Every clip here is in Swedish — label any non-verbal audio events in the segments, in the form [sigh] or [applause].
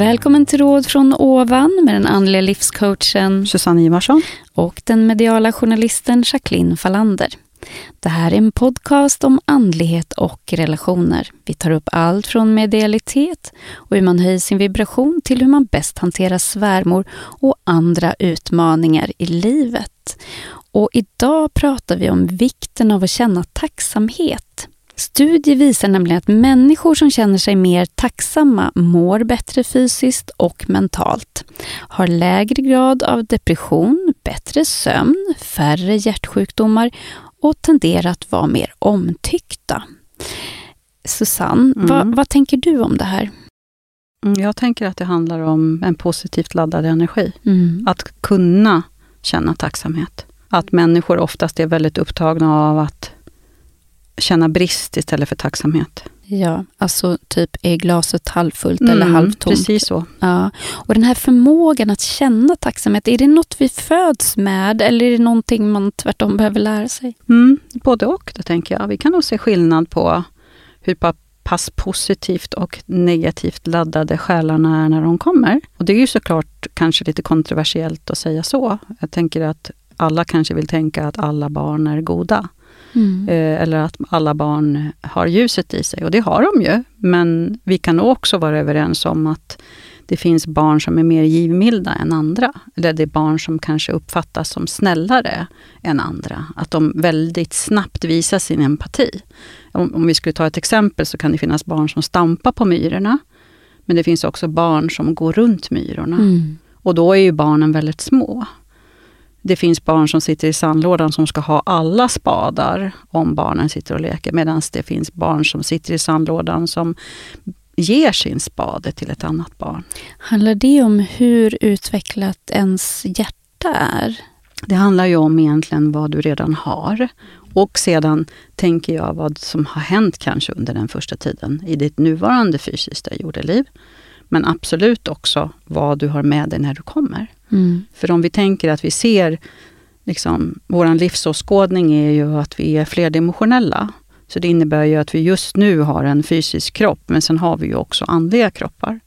Välkommen till Råd från ovan med den andliga livscoachen Susanne Ivarsson och den mediala journalisten Jacqueline Fallander. Det här är en podcast om andlighet och relationer. Vi tar upp allt från medialitet och hur man höjer sin vibration till hur man bäst hanterar svärmor och andra utmaningar i livet. Och idag pratar vi om vikten av att känna tacksamhet. Studier visar nämligen att människor som känner sig mer tacksamma mår bättre fysiskt och mentalt, har lägre grad av depression, bättre sömn, färre hjärtsjukdomar och tenderar att vara mer omtyckta. Susanne, mm. vad, vad tänker du om det här? Mm, jag tänker att det handlar om en positivt laddad energi. Mm. Att kunna känna tacksamhet. Att människor oftast är väldigt upptagna av att känna brist istället för tacksamhet. Ja, alltså typ är glaset halvfullt mm, eller halvtomt? Precis så. Ja. Och den här förmågan att känna tacksamhet, är det något vi föds med eller är det någonting man tvärtom behöver lära sig? Mm, både och, det tänker jag. Vi kan nog se skillnad på hur pass positivt och negativt laddade själarna är när de kommer. Och det är ju såklart kanske lite kontroversiellt att säga så. Jag tänker att alla kanske vill tänka att alla barn är goda. Mm. Eh, eller att alla barn har ljuset i sig. Och det har de ju. Men vi kan också vara överens om att det finns barn som är mer givmilda än andra. Eller det är barn som kanske uppfattas som snällare än andra. Att de väldigt snabbt visar sin empati. Om, om vi skulle ta ett exempel så kan det finnas barn som stampar på myrorna. Men det finns också barn som går runt myrorna. Mm. Och då är ju barnen väldigt små. Det finns barn som sitter i sandlådan som ska ha alla spadar om barnen sitter och leker. Medan det finns barn som sitter i sandlådan som ger sin spade till ett annat barn. Handlar det om hur utvecklat ens hjärta är? Det handlar ju om egentligen vad du redan har. Och sedan tänker jag vad som har hänt kanske under den första tiden i ditt nuvarande fysiska jordeliv. Men absolut också vad du har med dig när du kommer. Mm. För om vi tänker att vi ser, liksom, vår livsåskådning är ju att vi är flerdimensionella. Så det innebär ju att vi just nu har en fysisk kropp, men sen har vi ju också andliga kroppar.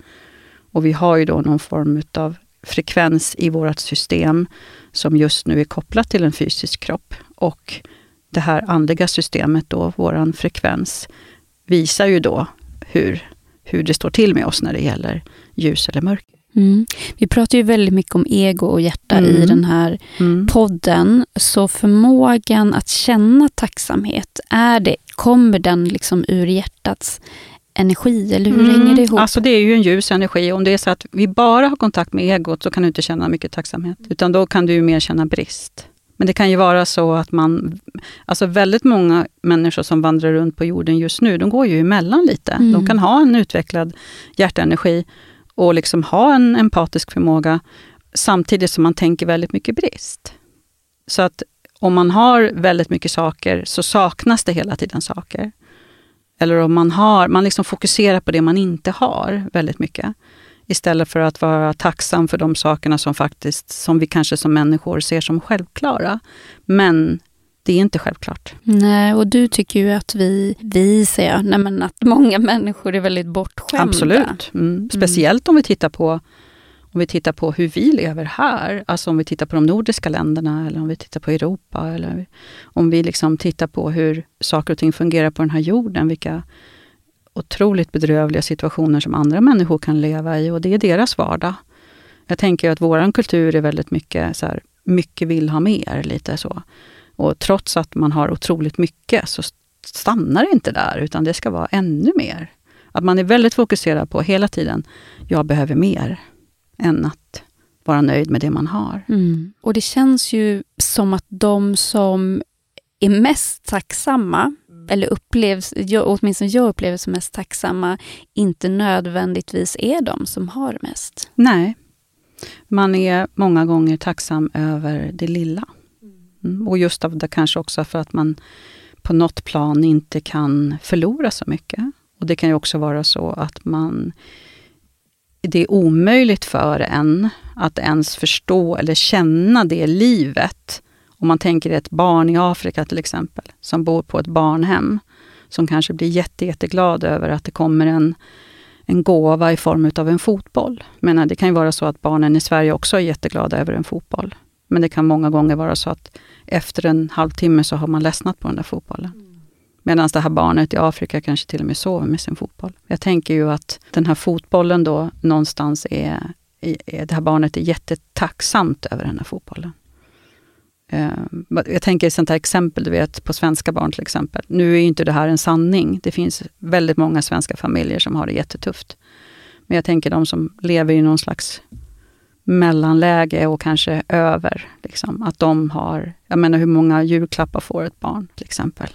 Och vi har ju då någon form av frekvens i vårt system som just nu är kopplat till en fysisk kropp. Och det här andliga systemet, då, vår frekvens, visar ju då hur, hur det står till med oss när det gäller ljus eller mörker. Mm. Vi pratar ju väldigt mycket om ego och hjärta mm. i den här mm. podden. Så förmågan att känna tacksamhet, är det, kommer den liksom ur hjärtats energi, eller hur mm. hänger det ihop? Alltså det är ju en ljus energi. Om det är så att vi bara har kontakt med egot så kan du inte känna mycket tacksamhet. Utan då kan du mer känna brist. Men det kan ju vara så att man... Alltså väldigt många människor som vandrar runt på jorden just nu, de går ju emellan lite. Mm. De kan ha en utvecklad hjärtenergi och liksom ha en empatisk förmåga samtidigt som man tänker väldigt mycket brist. Så att om man har väldigt mycket saker så saknas det hela tiden saker. Eller om man har, man liksom fokuserar på det man inte har väldigt mycket. Istället för att vara tacksam för de sakerna som faktiskt, som vi kanske som människor ser som självklara. Men det är inte självklart. Nej, och du tycker ju att vi, vi säger nej men att många människor är väldigt bortskämda. Absolut. Mm. mm. Speciellt om vi tittar på om vi tittar på hur vi lever här, alltså om vi tittar på de nordiska länderna eller om vi tittar på Europa eller om vi liksom tittar på hur saker och ting fungerar på den här jorden, vilka otroligt bedrövliga situationer som andra människor kan leva i och det är deras vardag. Jag tänker att vår kultur är väldigt mycket så här, mycket vill ha mer, lite så. Och trots att man har otroligt mycket så stannar det inte där, utan det ska vara ännu mer. Att man är väldigt fokuserad på hela tiden, jag behöver mer, än att vara nöjd med det man har. Mm. Och det känns ju som att de som är mest tacksamma, eller upplevs, jag, åtminstone jag upplever som mest tacksamma, inte nödvändigtvis är de som har mest. Nej. Man är många gånger tacksam över det lilla. Mm. Och just av det kanske också för att man på något plan inte kan förlora så mycket. Och det kan ju också vara så att man det är omöjligt för en att ens förstå eller känna det livet. Om man tänker ett barn i Afrika till exempel, som bor på ett barnhem, som kanske blir jätte, jätteglad över att det kommer en, en gåva i form av en fotboll. Men det kan ju vara så att barnen i Sverige också är jätteglada över en fotboll. Men det kan många gånger vara så att efter en halvtimme så har man ledsnat på den där fotbollen. Mm. Medan det här barnet i Afrika kanske till och med sover med sin fotboll. Jag tänker ju att den här fotbollen då någonstans är, är det här barnet är jättetacksamt över den här fotbollen. Eh, jag tänker ett sånt här exempel, du vet på svenska barn till exempel. Nu är inte det här en sanning. Det finns väldigt många svenska familjer som har det jättetufft. Men jag tänker de som lever i någon slags mellanläge och kanske över. Liksom. Att de har, jag menar hur många julklappar får ett barn till exempel?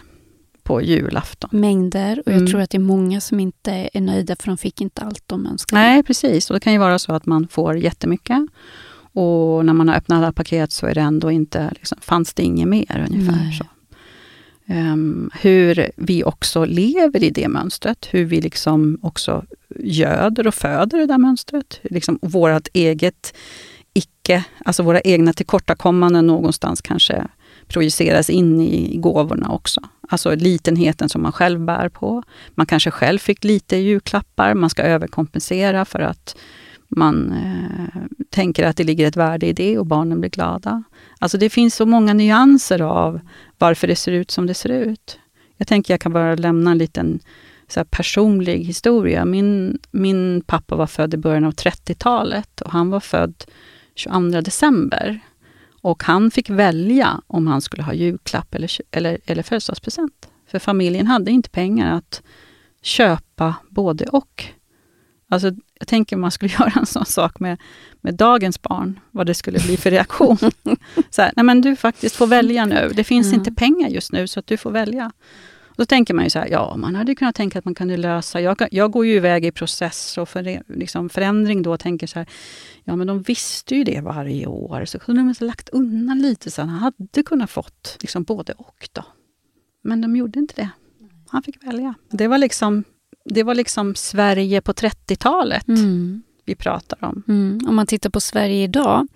På julafton. Mängder och jag mm. tror att det är många som inte är nöjda för de fick inte allt de önskade. Nej precis, och det kan ju vara så att man får jättemycket och när man har öppnat alla paket så är det ändå inte, liksom, fanns det inget mer ungefär. Så. Um, hur vi också lever i det mönstret, hur vi liksom också göder och föder det där mönstret. Liksom vårt eget icke, alltså våra egna tillkortakommanden någonstans kanske projiceras in i gåvorna också. Alltså litenheten som man själv bär på. Man kanske själv fick lite julklappar, man ska överkompensera för att man eh, tänker att det ligger ett värde i det och barnen blir glada. Alltså det finns så många nyanser av varför det ser ut som det ser ut. Jag tänker jag kan bara lämna en liten så personlig historia. Min, min pappa var född i början av 30-talet och han var född 22 december. Och han fick välja om han skulle ha julklapp eller, eller, eller födelsedagspresent. För familjen hade inte pengar att köpa både och. Alltså, jag tänker om man skulle [laughs] göra en sån sak med, med dagens barn, vad det skulle bli för reaktion. [laughs] så här, nej men du faktiskt får välja nu. Det finns mm. inte pengar just nu, så att du får välja. Då tänker man ju så här, ja, man hade kunnat tänka att man kunde lösa... Jag, jag går ju iväg i process och för, liksom förändring då och tänker så här, ja men de visste ju det varje år, så kunde de ha lagt undan lite så han hade kunnat fått liksom både och. då. Men de gjorde inte det. Han fick välja. Det var liksom det var liksom Sverige på 30-talet mm. vi pratar om. Mm. Om man tittar på Sverige idag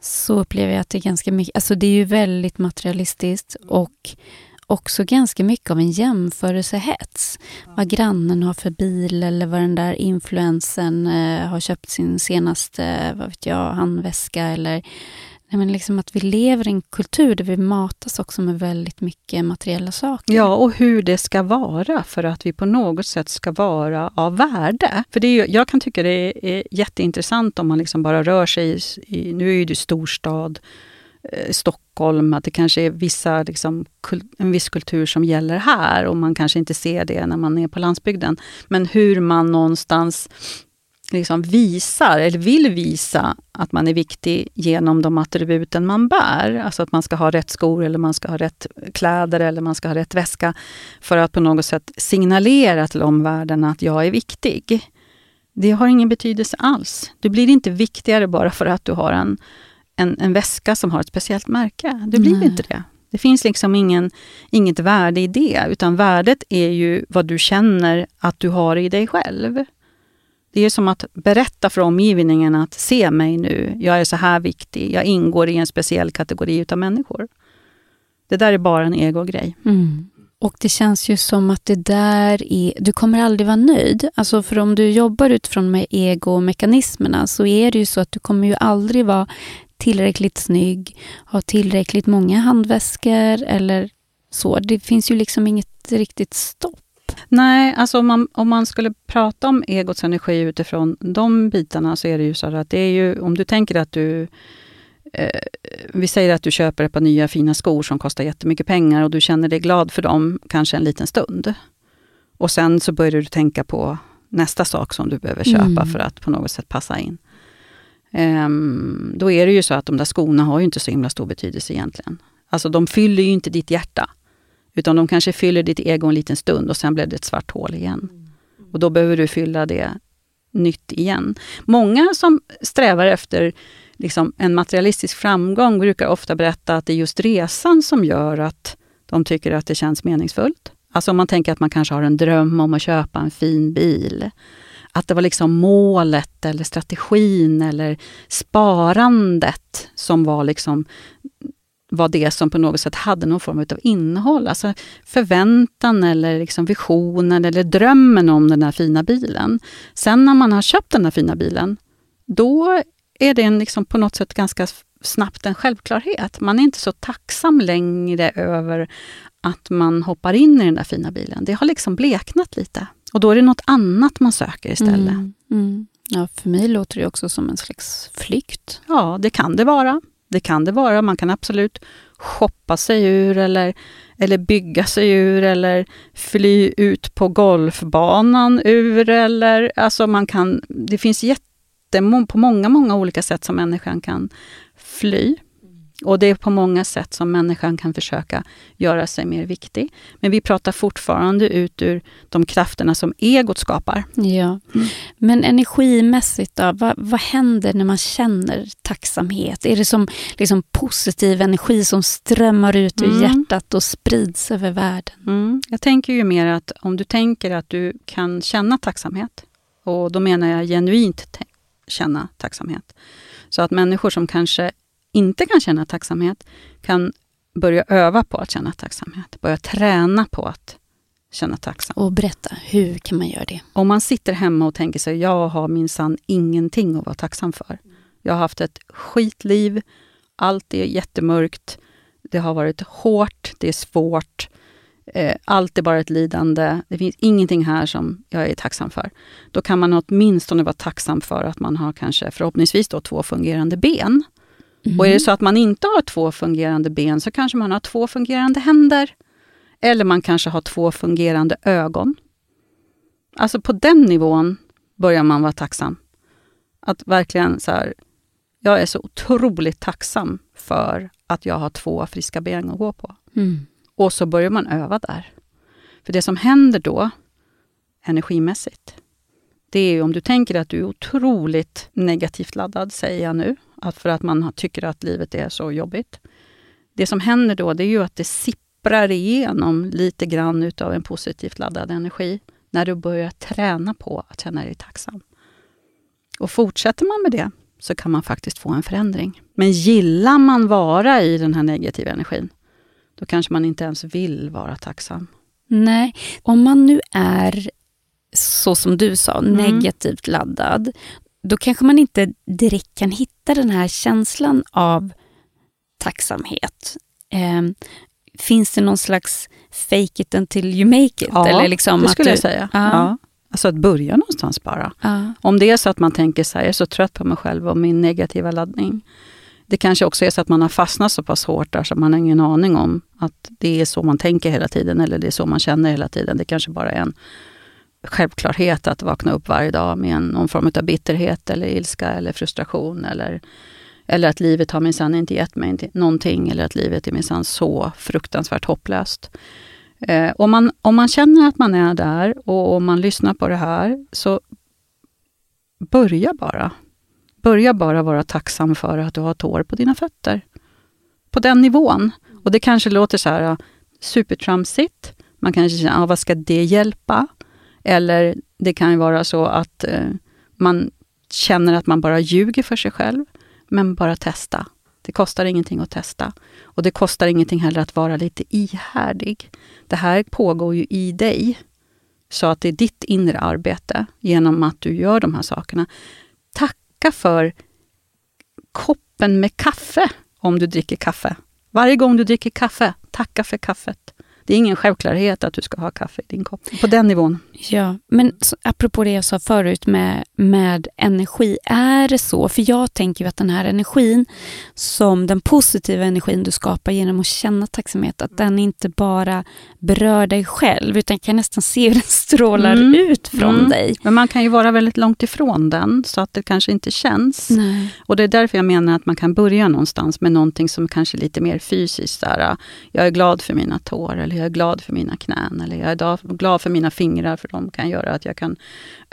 så upplever jag att det är ganska mycket, alltså det är ju väldigt materialistiskt och också ganska mycket av en jämförelsehets. Vad grannen har för bil eller vad den där influensen eh, har köpt sin senaste, vad vet jag, handväska eller Nej, men liksom att vi lever i en kultur där vi matas också med väldigt mycket materiella saker. Ja, och hur det ska vara för att vi på något sätt ska vara av värde. För det är, jag kan tycka det är jätteintressant om man liksom bara rör sig i, nu är ju det storstad, eh, Stockholm, att det kanske är vissa, liksom, en viss kultur som gäller här och man kanske inte ser det när man är på landsbygden. Men hur man någonstans liksom visar, eller vill visa, att man är viktig genom de attributen man bär. Alltså att man ska ha rätt skor, eller man ska ha rätt kläder, eller man ska ha rätt väska. För att på något sätt signalera till omvärlden att jag är viktig. Det har ingen betydelse alls. Du blir inte viktigare bara för att du har en, en, en väska som har ett speciellt märke. Du blir Nej. inte det. Det finns liksom ingen, inget värde i det, utan värdet är ju vad du känner att du har i dig själv. Det är som att berätta för omgivningen att se mig nu, jag är så här viktig, jag ingår i en speciell kategori utav människor. Det där är bara en egogrej. Mm. Och det känns ju som att det där är... Du kommer aldrig vara nöjd. Alltså för om du jobbar utifrån med egomekanismerna så är det ju så att du kommer ju aldrig vara tillräckligt snygg, ha tillräckligt många handväskor eller så. Det finns ju liksom inget riktigt stopp. Nej, alltså om man, om man skulle prata om egots energi utifrån de bitarna så är det ju så att det är ju, om du tänker att du eh, vi säger att du köper ett par nya fina skor som kostar jättemycket pengar och du känner dig glad för dem kanske en liten stund. Och sen så börjar du tänka på nästa sak som du behöver köpa mm. för att på något sätt passa in. Um, då är det ju så att de där skorna har ju inte så himla stor betydelse egentligen. Alltså de fyller ju inte ditt hjärta. Utan de kanske fyller ditt ego en liten stund och sen blir det ett svart hål igen. Och då behöver du fylla det nytt igen. Många som strävar efter liksom, en materialistisk framgång brukar ofta berätta att det är just resan som gör att de tycker att det känns meningsfullt. Alltså om man tänker att man kanske har en dröm om att köpa en fin bil. Att det var liksom målet eller strategin eller sparandet som var liksom var det som på något sätt hade någon form av innehåll. Alltså förväntan eller liksom visionen eller drömmen om den där fina bilen. Sen när man har köpt den där fina bilen, då är det en liksom på något sätt ganska snabbt en självklarhet. Man är inte så tacksam längre över att man hoppar in i den där fina bilen. Det har liksom bleknat lite. Och då är det något annat man söker istället. Mm, mm. Ja, för mig låter det också som en slags flykt. Ja, det kan det vara. Det kan det vara. Man kan absolut shoppa sig ur eller, eller bygga sig ur eller fly ut på golfbanan ur. Eller, alltså man kan, det finns jättemå, på många, många olika sätt som människan kan fly. Och det är på många sätt som människan kan försöka göra sig mer viktig. Men vi pratar fortfarande ut ur de krafterna som egot skapar. Ja. Men energimässigt då, vad, vad händer när man känner tacksamhet? Är det som liksom positiv energi som strömmar ut ur mm. hjärtat och sprids över världen? Mm. Jag tänker ju mer att om du tänker att du kan känna tacksamhet, och då menar jag genuint känna tacksamhet. Så att människor som kanske inte kan känna tacksamhet kan börja öva på att känna tacksamhet. Börja träna på att känna tacksamhet. Och berätta, hur kan man göra det? Om man sitter hemma och tänker sig, jag har minsann ingenting att vara tacksam för. Jag har haft ett skitliv, allt är jättemörkt, det har varit hårt, det är svårt, eh, allt är bara ett lidande. Det finns ingenting här som jag är tacksam för. Då kan man åtminstone vara tacksam för att man har kanske förhoppningsvis då två fungerande ben. Mm. Och är det så att man inte har två fungerande ben så kanske man har två fungerande händer. Eller man kanske har två fungerande ögon. Alltså på den nivån börjar man vara tacksam. Att verkligen så här, jag är så otroligt tacksam för att jag har två friska ben att gå på. Mm. Och så börjar man öva där. För det som händer då, energimässigt, det är om du tänker att du är otroligt negativt laddad, säger jag nu, att för att man tycker att livet är så jobbigt. Det som händer då det är ju att det sipprar igenom lite grann utav en positivt laddad energi när du börjar träna på att känna dig tacksam. Och fortsätter man med det så kan man faktiskt få en förändring. Men gillar man vara i den här negativa energin, då kanske man inte ens vill vara tacksam. Nej, om man nu är så som du sa, mm. negativt laddad, då kanske man inte direkt kan hitta den här känslan av tacksamhet. Eh, finns det någon slags fake it until you make it? Ja, Eller liksom det skulle du, jag säga. Ja. ja. Alltså att börja någonstans bara. Ja. Om det är så att man tänker så här, jag är så trött på mig själv och min negativa laddning. Det kanske också är så att man har fastnat så pass hårt där så man har ingen aning om att det är så man tänker hela tiden eller det är så man känner hela tiden. Det kanske bara är en självklarhet att vakna upp varje dag med en, någon form av bitterhet eller ilska eller frustration. Eller, eller att livet har minsann inte gett mig någonting eller att livet är minsann så fruktansvärt hopplöst. Eh, om, man, om man känner att man är där och om man lyssnar på det här, så börja bara. Börja bara vara tacksam för att du har tår på dina fötter. På den nivån. Och det kanske låter så här supertramsigt. Man kanske känner, ah, vad ska det hjälpa? Eller det kan ju vara så att eh, man känner att man bara ljuger för sig själv. Men bara testa. Det kostar ingenting att testa. Och det kostar ingenting heller att vara lite ihärdig. Det här pågår ju i dig. Så att det är ditt inre arbete genom att du gör de här sakerna. Tacka för koppen med kaffe om du dricker kaffe. Varje gång du dricker kaffe, tacka för kaffet. Det är ingen självklarhet att du ska ha kaffe i din kopp. På den nivån. Ja, men apropå det jag sa förut med, med energi. Är det så? För jag tänker ju att den här energin, som den positiva energin du skapar genom att känna tacksamhet, att den inte bara berör dig själv, utan kan nästan se hur den strålar mm. ut från mm. dig. Men man kan ju vara väldigt långt ifrån den, så att det kanske inte känns. Nej. Och det är därför jag menar att man kan börja någonstans med någonting som kanske är lite mer fysiskt. Där, jag är glad för mina tår, eller jag är glad för mina knän, eller jag är glad för mina fingrar, för de kan göra att jag kan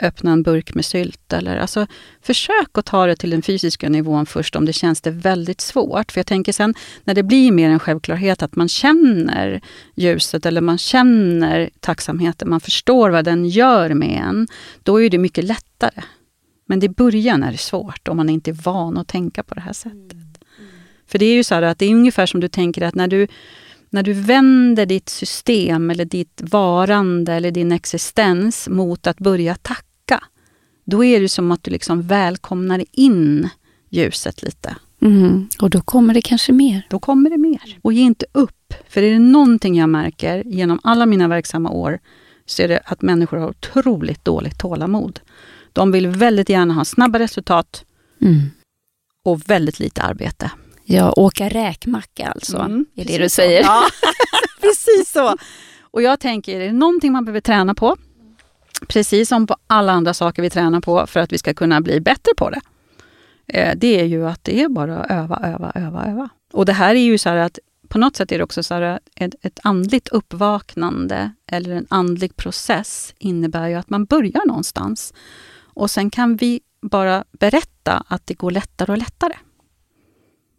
öppna en burk med sylt. Eller, alltså, försök att ta det till den fysiska nivån först om det känns det väldigt svårt. För jag tänker sen när det blir mer en självklarhet att man känner ljuset eller man känner tacksamheten, man förstår vad den gör med en, då är det mycket lättare. Men i början är det svårt om man inte är van att tänka på det här sättet. För det är ju så att det är ungefär som du tänker att när du, när du vänder ditt system eller ditt varande eller din existens mot att börja tacka, då är det som att du liksom välkomnar in ljuset lite. Mm. Och då kommer det kanske mer. Då kommer det mer. Och ge inte upp. För är det någonting jag märker genom alla mina verksamma år, så är det att människor har otroligt dåligt tålamod. De vill väldigt gärna ha snabba resultat mm. och väldigt lite arbete. Ja, åka räkmacka alltså, mm, är det du säger? Så. Ja, [laughs] precis så. Och jag tänker, är det någonting man behöver träna på, precis som på alla andra saker vi tränar på för att vi ska kunna bli bättre på det, eh, det är ju att det är bara att öva, öva, öva, öva. Och det här är ju så här att på något sätt är det också så här ett, ett andligt uppvaknande eller en andlig process innebär ju att man börjar någonstans. Och sen kan vi bara berätta att det går lättare och lättare.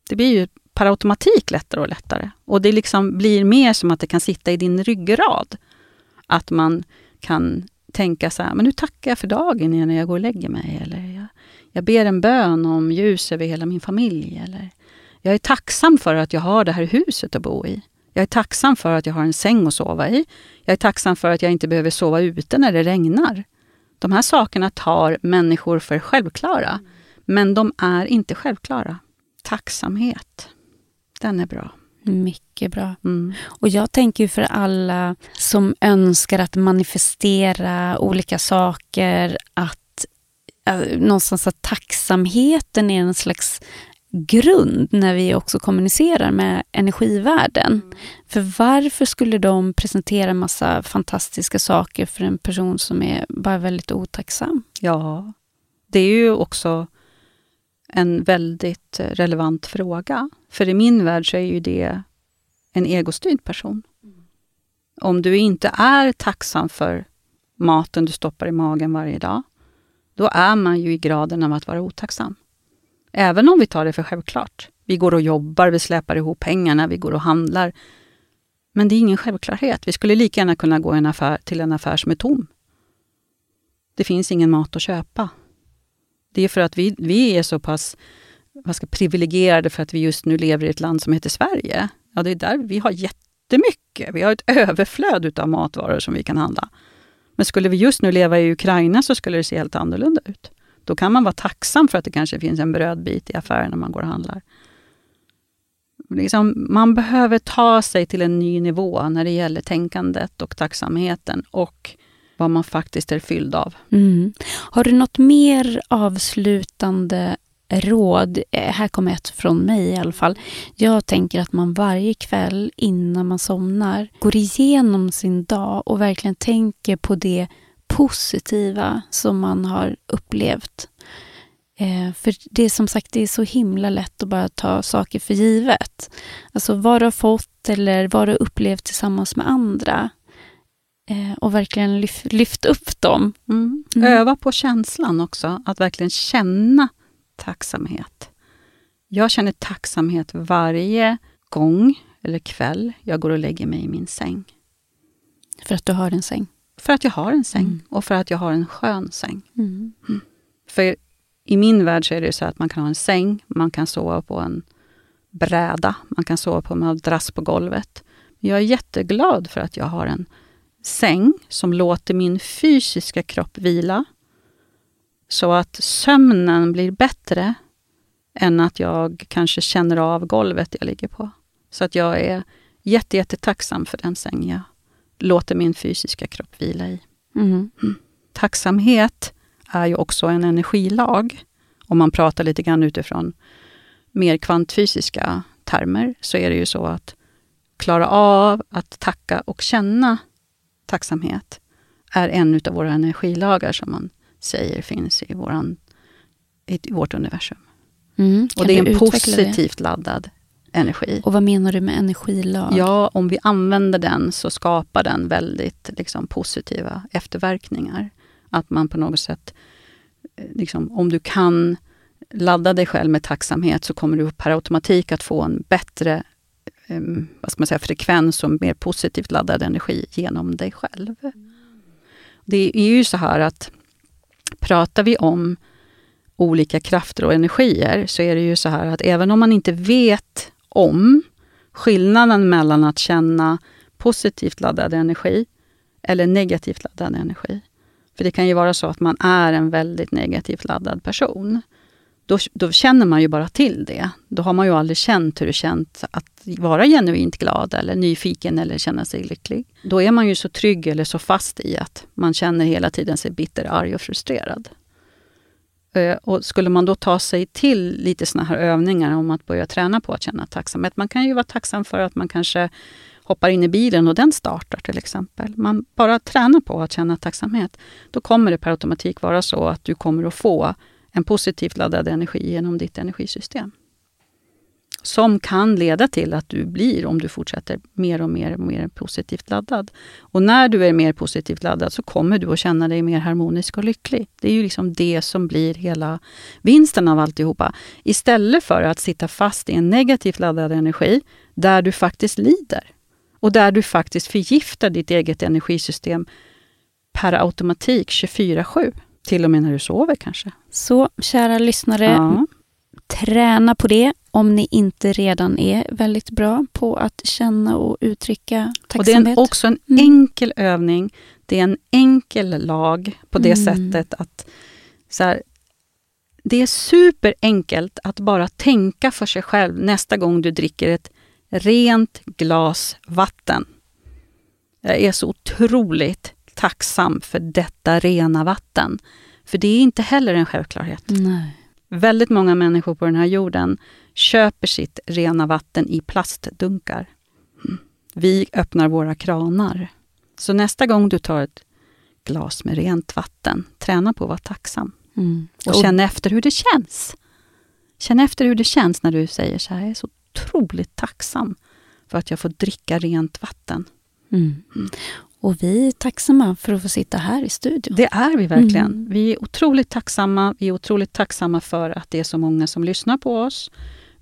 Det blir ju per automatik lättare och lättare. Och det liksom blir mer som att det kan sitta i din ryggrad. Att man kan tänka så här, men nu tackar jag för dagen när jag går och lägger mig. Eller jag, jag ber en bön om ljus över hela min familj. Eller jag är tacksam för att jag har det här huset att bo i. Jag är tacksam för att jag har en säng att sova i. Jag är tacksam för att jag inte behöver sova ute när det regnar. De här sakerna tar människor för självklara, men de är inte självklara. Tacksamhet, den är bra. Mycket bra. Mm. Och jag tänker för alla som önskar att manifestera olika saker, att äh, någonstans att tacksamheten är en slags grund när vi också kommunicerar med energivärlden. Mm. För varför skulle de presentera massa fantastiska saker för en person som är bara väldigt otacksam? Ja, det är ju också en väldigt relevant fråga. För i min värld så är ju det en egostyrd person. Mm. Om du inte är tacksam för maten du stoppar i magen varje dag, då är man ju i graden av att vara otacksam. Även om vi tar det för självklart. Vi går och jobbar, vi släpar ihop pengarna, vi går och handlar. Men det är ingen självklarhet. Vi skulle lika gärna kunna gå en affär, till en affär som är tom. Det finns ingen mat att köpa. Det är för att vi, vi är så pass vad ska, privilegierade för att vi just nu lever i ett land som heter Sverige. Ja, det är där vi har jättemycket. Vi har ett överflöd av matvaror som vi kan handla. Men skulle vi just nu leva i Ukraina så skulle det se helt annorlunda ut. Då kan man vara tacksam för att det kanske finns en brödbit i affären när man går och handlar. Liksom, man behöver ta sig till en ny nivå när det gäller tänkandet och tacksamheten och vad man faktiskt är fylld av. Mm. Har du något mer avslutande råd? Eh, här kommer ett från mig i alla fall. Jag tänker att man varje kväll innan man somnar går igenom sin dag och verkligen tänker på det positiva som man har upplevt. Eh, för det är som sagt det är så himla lätt att bara ta saker för givet. Alltså vad du har fått eller vad du har upplevt tillsammans med andra. Eh, och verkligen lyf lyft upp dem. Mm. Mm. Öva på känslan också, att verkligen känna tacksamhet. Jag känner tacksamhet varje gång eller kväll jag går och lägger mig i min säng. För att du har en säng? För att jag har en säng mm. och för att jag har en skön säng. Mm. mm. För i min värld så är det så att man kan ha en säng, man kan sova på en bräda, man kan sova på en madrass på golvet. Jag är jätteglad för att jag har en säng som låter min fysiska kropp vila. Så att sömnen blir bättre än att jag kanske känner av golvet jag ligger på. Så att jag är jättetacksam jätte för den säng jag låter min fysiska kropp vila i. Mm. Mm. Tacksamhet är ju också en energilag. Om man pratar lite grann utifrån mer kvantfysiska termer, så är det ju så att klara av att tacka och känna tacksamhet är en av våra energilagar som man säger finns i, våran, i vårt universum. Mm, och det är en positivt det? laddad energi. Och vad menar du med energilag? Ja, om vi använder den så skapar den väldigt liksom, positiva efterverkningar. Att man på något sätt, eh, liksom, om du kan ladda dig själv med tacksamhet så kommer du per automatik att få en bättre Ehm, vad ska man säga, frekvens och mer positivt laddad energi genom dig själv. Det är ju så här att pratar vi om olika krafter och energier, så är det ju så här att även om man inte vet om skillnaden mellan att känna positivt laddad energi eller negativt laddad energi. För det kan ju vara så att man är en väldigt negativt laddad person. Då, då, känner man ju bara till det. Då har man ju aldrig känt hur det känns att vara genuint glad eller nyfiken eller känna sig lycklig. Då är man ju så trygg eller så fast i att man känner hela tiden sig bitter, arg och frustrerad. Eh, och skulle man då ta sig till lite såna här övningar om att börja träna på att känna tacksamhet. Man kan ju vara tacksam för att man kanske hoppar in i bilen och den startar till exempel. Man bara tränar på att känna tacksamhet. Då kommer det per automatik vara så att du kommer att få en positivt laddad energi genom ditt energisystem. Som kan leda till att du blir, om du fortsätter, mer och mer, och mer positivt laddad. Och när du är mer positivt laddad så kommer du att känna dig mer harmonisk och lycklig. Det är ju liksom det som blir hela vinsten av alltihopa. Istället för att sitta fast i en negativt laddad energi där du faktiskt lider. Och där du faktiskt förgiftar ditt eget energisystem per automatik 24-7. Till och med när du sover kanske. Så kära lyssnare, ja. träna på det om ni inte redan är väldigt bra på att känna och uttrycka tacksamhet. Och det är en, också en mm. enkel övning. Det är en enkel lag på det mm. sättet att så här, det är superenkelt att bara tänka för sig själv nästa gång du dricker ett rent glas vatten. Jag är så otroligt tacksam för detta rena vatten. För det är inte heller en självklarhet. Nej. Väldigt många människor på den här jorden köper sitt rena vatten i plastdunkar. Mm. Vi öppnar våra kranar. Så nästa gång du tar ett glas med rent vatten, träna på att vara tacksam. Mm. Och, och känn efter hur det känns. Känn efter hur det känns när du säger så här, jag är så otroligt tacksam för att jag får dricka rent vatten. Mm. Mm. Och vi är tacksamma för att få sitta här i studion. Det är vi verkligen. Mm. Vi är otroligt tacksamma. Vi är otroligt tacksamma för att det är så många som lyssnar på oss.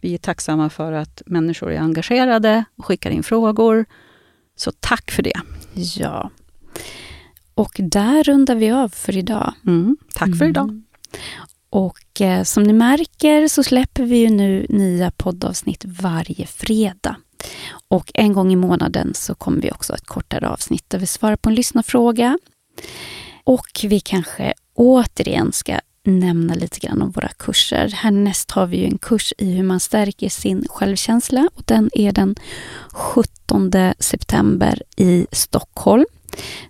Vi är tacksamma för att människor är engagerade och skickar in frågor. Så tack för det. Ja. Och där rundar vi av för idag. Mm, tack för idag. Mm. Och eh, som ni märker så släpper vi ju nu nya poddavsnitt varje fredag. Och en gång i månaden så kommer vi också ha ett kortare avsnitt där vi svarar på en lyssnarfråga. Och vi kanske återigen ska nämna lite grann om våra kurser. Härnäst har vi ju en kurs i hur man stärker sin självkänsla och den är den 17 september i Stockholm.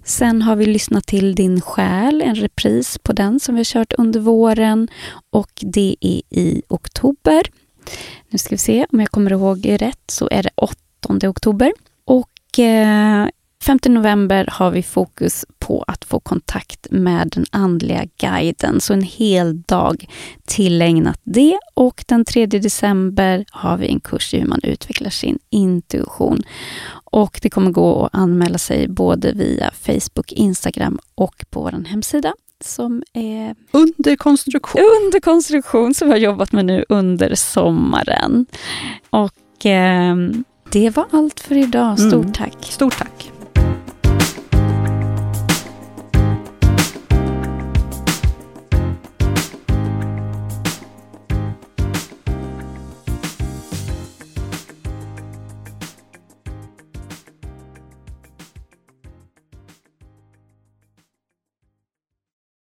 Sen har vi lyssnat till Din själ, en repris på den som vi har kört under våren och det är i oktober. Nu ska vi se om jag kommer ihåg rätt så är det 8 oktober. Och eh, 5 november har vi fokus på att få kontakt med den andliga guiden, så en hel dag tillägnat det. Och den 3 december har vi en kurs i hur man utvecklar sin intuition. Och det kommer gå att anmäla sig både via Facebook, Instagram och på vår hemsida som är under konstruktion. Under konstruktion som har jobbat med nu under sommaren. Och eh, det var allt för idag. Stort mm. tack. Stort tack.